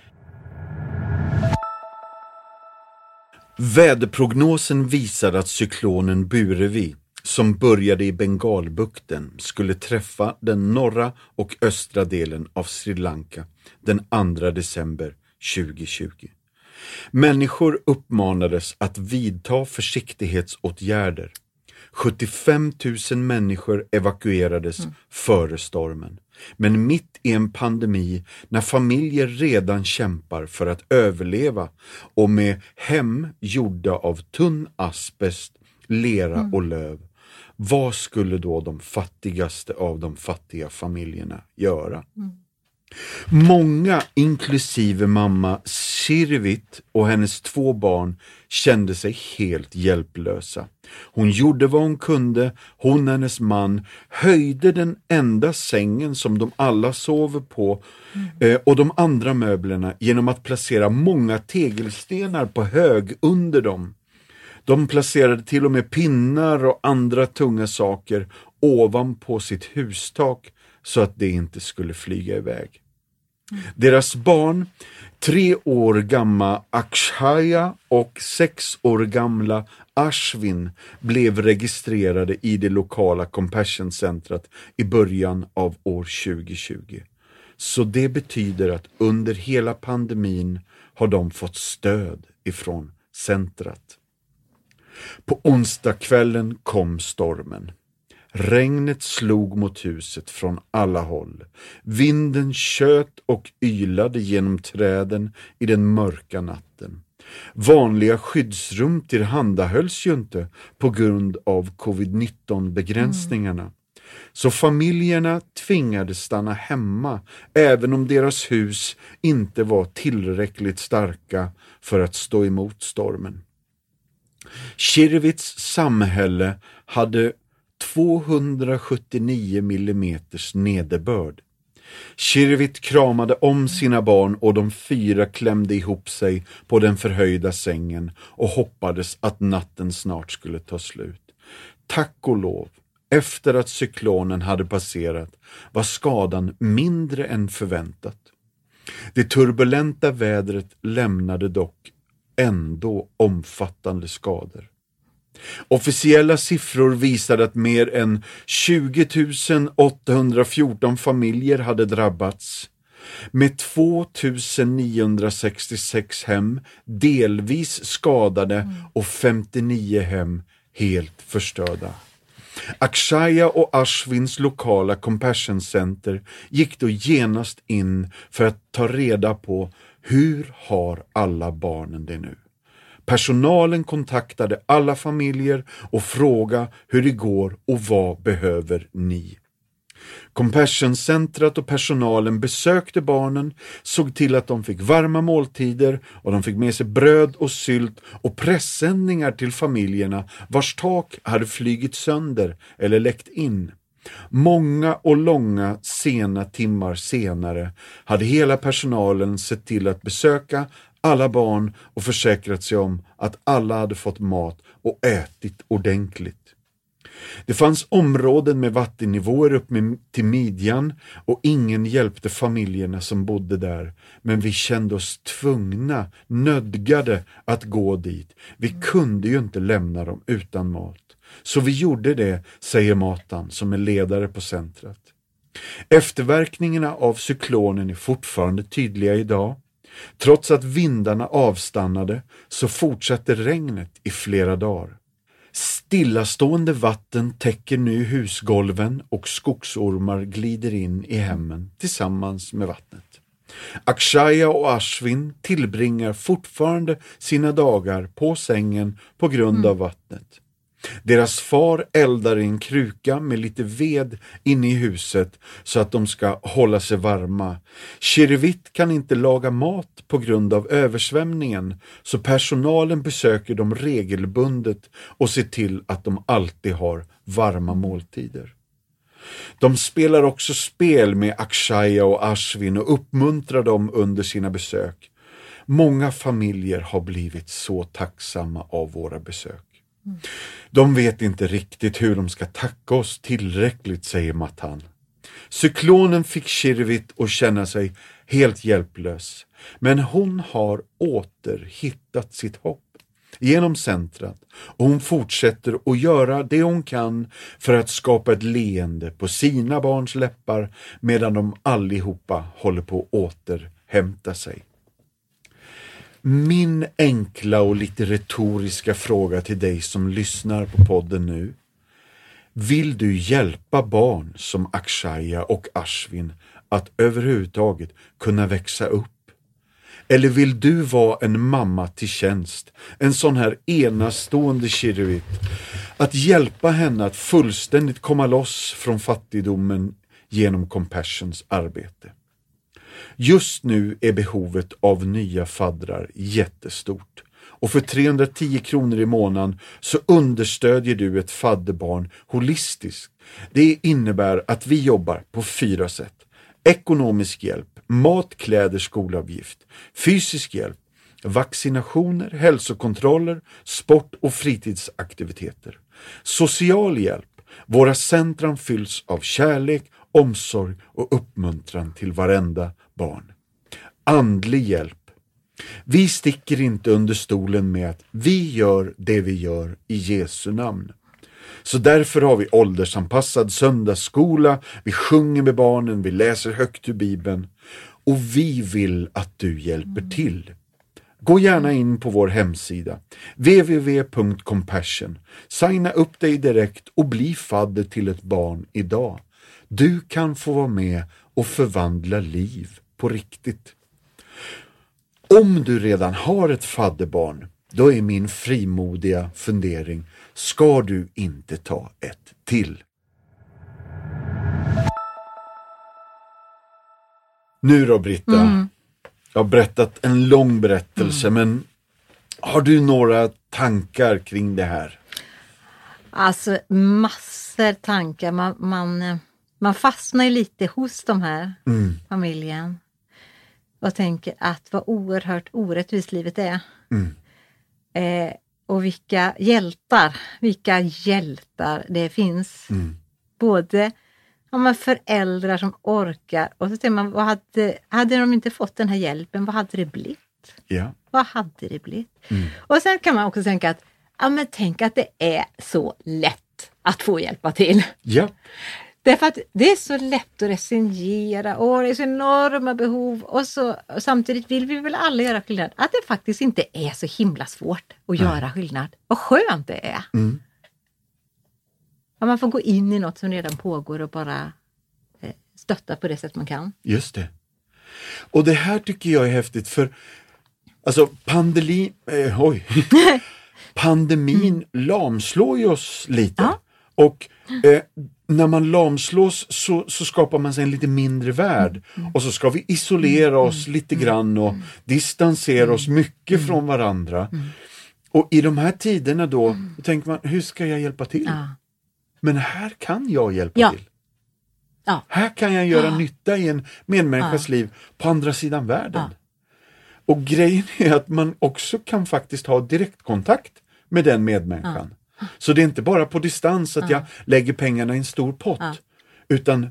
Väderprognosen visade att cyklonen Burevi, som började i Bengalbukten, skulle träffa den norra och östra delen av Sri Lanka den 2 december 2020. Människor uppmanades att vidta försiktighetsåtgärder. 75 000 människor evakuerades före stormen. Men mitt i en pandemi, när familjer redan kämpar för att överleva och med hem gjorda av tunn asbest, lera och löv, vad skulle då de fattigaste av de fattiga familjerna göra? Många, inklusive mamma Sirvit och hennes två barn, kände sig helt hjälplösa. Hon gjorde vad hon kunde, hon och hennes man höjde den enda sängen som de alla sover på mm. och de andra möblerna genom att placera många tegelstenar på hög under dem. De placerade till och med pinnar och andra tunga saker ovanpå sitt hustak så att det inte skulle flyga iväg. Mm. Deras barn, tre år gamla Akshaya och sex år gamla Ashwin blev registrerade i det lokala Compassion-centret i början av år 2020. Så det betyder att under hela pandemin har de fått stöd ifrån centret. På onsdagskvällen kom stormen. Regnet slog mot huset från alla håll. Vinden tjöt och ylade genom träden i den mörka natten. Vanliga skyddsrum tillhandahölls ju inte på grund av covid-19 begränsningarna. Mm. Så familjerna tvingades stanna hemma även om deras hus inte var tillräckligt starka för att stå emot stormen. Kirvits samhälle hade 279 millimeters nederbörd. Kirvit kramade om sina barn och de fyra klämde ihop sig på den förhöjda sängen och hoppades att natten snart skulle ta slut. Tack och lov, efter att cyklonen hade passerat var skadan mindre än förväntat. Det turbulenta vädret lämnade dock ändå omfattande skador. Officiella siffror visade att mer än 20 814 familjer hade drabbats med 2966 hem delvis skadade och 59 hem helt förstörda. Akshaya och Ashwins lokala Compassion Center gick då genast in för att ta reda på hur har alla barnen det nu? Personalen kontaktade alla familjer och frågade hur det går och vad behöver ni? Compassion-centret och personalen besökte barnen, såg till att de fick varma måltider och de fick med sig bröd och sylt och pressändningar till familjerna vars tak hade flygit sönder eller läckt in. Många och långa sena timmar senare hade hela personalen sett till att besöka alla barn och försäkrat sig om att alla hade fått mat och ätit ordentligt. Det fanns områden med vattennivåer upp till midjan och ingen hjälpte familjerna som bodde där, men vi kände oss tvungna, nödgade att gå dit. Vi kunde ju inte lämna dem utan mat. Så vi gjorde det, säger Matan som är ledare på centret. Efterverkningarna av cyklonen är fortfarande tydliga idag. Trots att vindarna avstannade så fortsatte regnet i flera dagar. Stillastående vatten täcker nu husgolven och skogsormar glider in i hemmen tillsammans med vattnet. Akshaya och Ashwin tillbringar fortfarande sina dagar på sängen på grund mm. av vattnet. Deras far eldar i en kruka med lite ved inne i huset så att de ska hålla sig varma. Kirvit kan inte laga mat på grund av översvämningen så personalen besöker dem regelbundet och ser till att de alltid har varma måltider. De spelar också spel med Akshaya och Ashwin och uppmuntrar dem under sina besök. Många familjer har blivit så tacksamma av våra besök. De vet inte riktigt hur de ska tacka oss tillräckligt, säger Matan. Cyklonen fick Kirvit att känna sig helt hjälplös, men hon har åter hittat sitt hopp genom centret och hon fortsätter att göra det hon kan för att skapa ett leende på sina barns läppar medan de allihopa håller på att återhämta sig. Min enkla och lite retoriska fråga till dig som lyssnar på podden nu. Vill du hjälpa barn som Akshaya och Ashwin att överhuvudtaget kunna växa upp? Eller vill du vara en mamma till tjänst, en sån här enastående kirvit, att hjälpa henne att fullständigt komma loss från fattigdomen genom Compassions arbete? Just nu är behovet av nya faddrar jättestort. Och för 310 kronor i månaden så understödjer du ett fadderbarn holistiskt. Det innebär att vi jobbar på fyra sätt. Ekonomisk hjälp, mat, kläder, skolavgift, fysisk hjälp, vaccinationer, hälsokontroller, sport och fritidsaktiviteter. Social hjälp. Våra centrum fylls av kärlek, omsorg och uppmuntran till varenda barn. Andlig hjälp. Vi sticker inte under stolen med att vi gör det vi gör i Jesu namn. Så därför har vi åldersanpassad söndagsskola, vi sjunger med barnen, vi läser högt ur Bibeln och vi vill att du hjälper till. Gå gärna in på vår hemsida www.compassion. Signa upp dig direkt och bli fadder till ett barn idag. Du kan få vara med och förvandla liv på riktigt. Om du redan har ett fadderbarn, då är min frimodiga fundering, ska du inte ta ett till? Nu då Britta, Mm. jag har berättat en lång berättelse, men har du några tankar kring det här? Alltså massor tankar. Man, man, man fastnar ju lite hos de här Mm. familjen och tänker att vad oerhört orättvist livet är. Mm. Eh, och vilka hjältar, vilka hjältar det finns. Mm. Både ja, men föräldrar som orkar och så tänker man, vad hade, hade de inte fått den här hjälpen, vad hade det blivit? Ja. Vad hade det blivit? Mm. Och sen kan man också tänka att, ja men tänk att det är så lätt att få hjälpa till. Ja. Därför att det är så lätt att resignera och det är så enorma behov och, så, och samtidigt vill vi väl alla göra skillnad. Att det faktiskt inte är så himla svårt att göra skillnad. Vad skönt det är! Mm. Ja, man får gå in i något som redan pågår och bara eh, stötta på det sätt man kan. Just det. Och det här tycker jag är häftigt för alltså pandemi, eh, oj. pandemin lamslår ju oss lite. Ja. Och eh, när man lamslås så, så skapar man sig en lite mindre värld. Och så ska vi isolera oss lite grann och distansera oss mycket från varandra. Och i de här tiderna då, då tänker man, hur ska jag hjälpa till? Ja. Men här kan jag hjälpa Ja. till. Ja. Här kan jag göra nytta i en medmänniskas liv på andra sidan världen. Och grejen är att man också kan faktiskt ha direktkontakt med den medmänniskan. Så det är inte bara på distans att jag lägger pengarna i en stor pott. Utan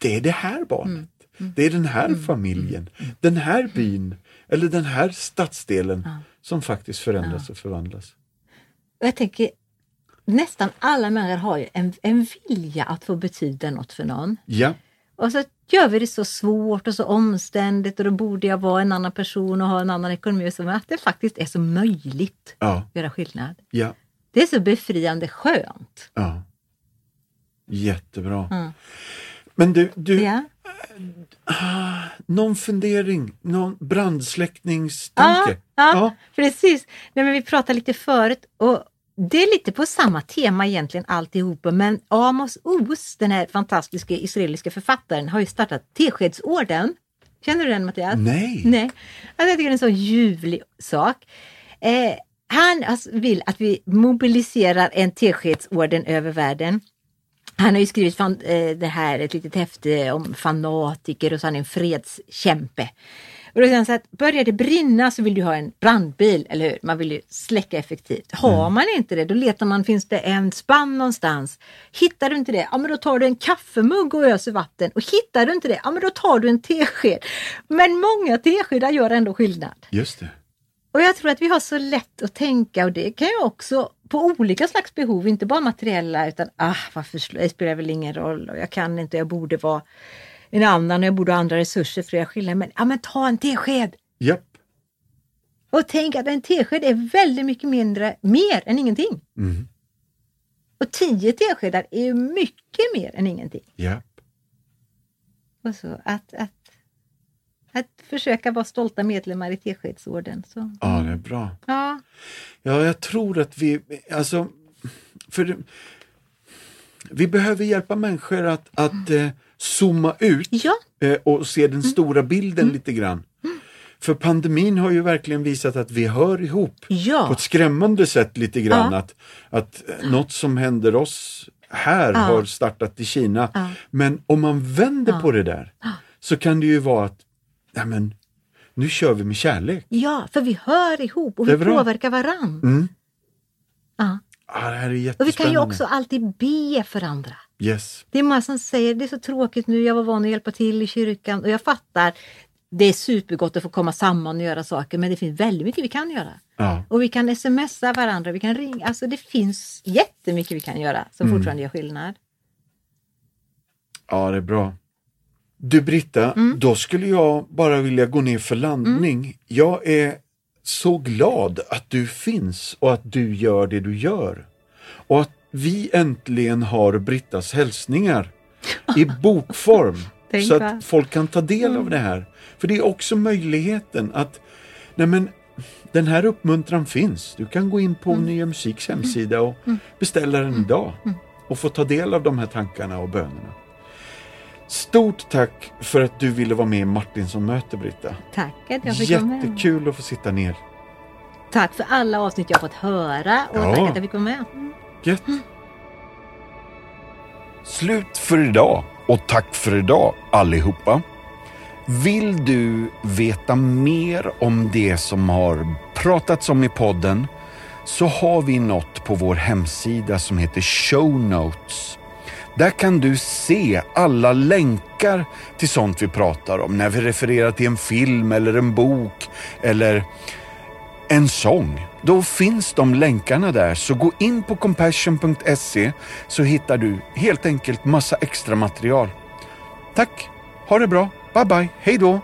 det är det här barnet. Det är den här familjen, den här byn eller den här stadsdelen som faktiskt förändras och förvandlas. Jag tänker, nästan alla människor har ju en, en vilja att få betyda något för någon. Ja, Och så gör vi det så svårt och så omständigt och då borde jag vara en annan person och ha en annan ekonomi och så, men att det faktiskt är så möjligt ja, att göra skillnad. ja, Det är så befriande skönt. ja. Jättebra. Mm. Men du, du Ja. någon fundering, någon brandsläckningstanke? Ja, ja, precis. Nej, men vi pratade lite förut och det är lite på samma tema egentligen alltihopa, men Amos Oz, den här fantastiska israeliska författaren, har ju startat Teskedsorden. Känner du den Mattias? Nej. Nej. Alltså, jag tycker det är en så ljuvlig sak. Eh, han vill att vi mobiliserar en Teskedsorden över världen. Han har ju skrivit fan, eh, det här, ett litet häfte om fanatiker och så är han en fredskämpe. Och då säger han så att börjar det brinna så vill du ha en brandbil, eller hur? Man vill ju släcka effektivt. Har man inte det, då letar man, finns det en spann någonstans? Hittar du inte det, ja men då tar du en kaffemugg och öser vatten. Och hittar du inte det, ja men då tar du en tesked. Men många teskedar gör ändå skillnad. Just det. Och jag tror att vi har så lätt att tänka och det kan ju också på olika slags behov, inte bara materiella utan ah, varför det spelar väl ingen roll och jag kan inte, jag borde vara en annan och jag borde ha andra resurser för att göra skillnad. Men, ja, men ta en tesked! Japp. Och tänk att en tesked är väldigt mycket mindre, mer än ingenting. Mm. Och tio teskedar är mycket mer än ingenting. Japp. Och så att, att, att försöka vara stolta medlemmar i Teskedsorden. Så, Ja, det är bra. ja. Ja, jag tror att vi, alltså, för vi behöver hjälpa människor att, att eh, zooma ut Ja, eh, och se den stora bilden lite grann. För pandemin har ju verkligen visat att vi hör ihop Ja. på ett skrämmande sätt lite grann. Ja. Att, att något som händer oss här har startat i Kina. Men om man vänder på det där så kan det ju vara att ja, men, nu kör vi med kärlek. ja, för vi hör ihop och vi påverkar varann. Mm. Ja. Ah, det här är Och vi jättespännande. kan ju också alltid be för andra. Yes. Det är många som säger det är så tråkigt nu, jag var van att hjälpa till i kyrkan och jag fattar. Det är supergott att få komma samman och göra saker men det finns väldigt mycket vi kan göra. Ja. Och vi kan smsa varandra, vi kan ringa. Alltså det finns jättemycket vi kan göra som Mm. fortfarande gör skillnad. ja, det är bra. Du Britta, Mm. då skulle jag bara vilja gå ner för landning. Jag är så glad att du finns och att du gör det du gör. Och att vi äntligen har Brittas hälsningar i bokform. Så att folk kan ta del av det här. För det är också möjligheten att nej men, den här uppmuntran finns. Du kan gå in på Nya Musiks hemsida och beställa den idag och få ta del av de här tankarna och bönerna. Stort tack för att du ville vara med i Martinsson möter Britta. Tack att jag fick vara med. Jättekul att få sitta ner. Tack för alla avsnitt jag fått höra och Ja. tack att jag fick vara med. Gött. Slut för idag och tack för idag allihopa. Vill du veta mer om det som har pratats om i podden så har vi något på vår hemsida som heter Show Notes. Där kan du se alla länkar till sånt vi pratar om när vi refererar till en film eller en bok eller en sång. Då finns de länkarna där, så gå in på compassion.se så hittar du helt enkelt massa extra material. Tack, ha det bra, bye bye, hej då!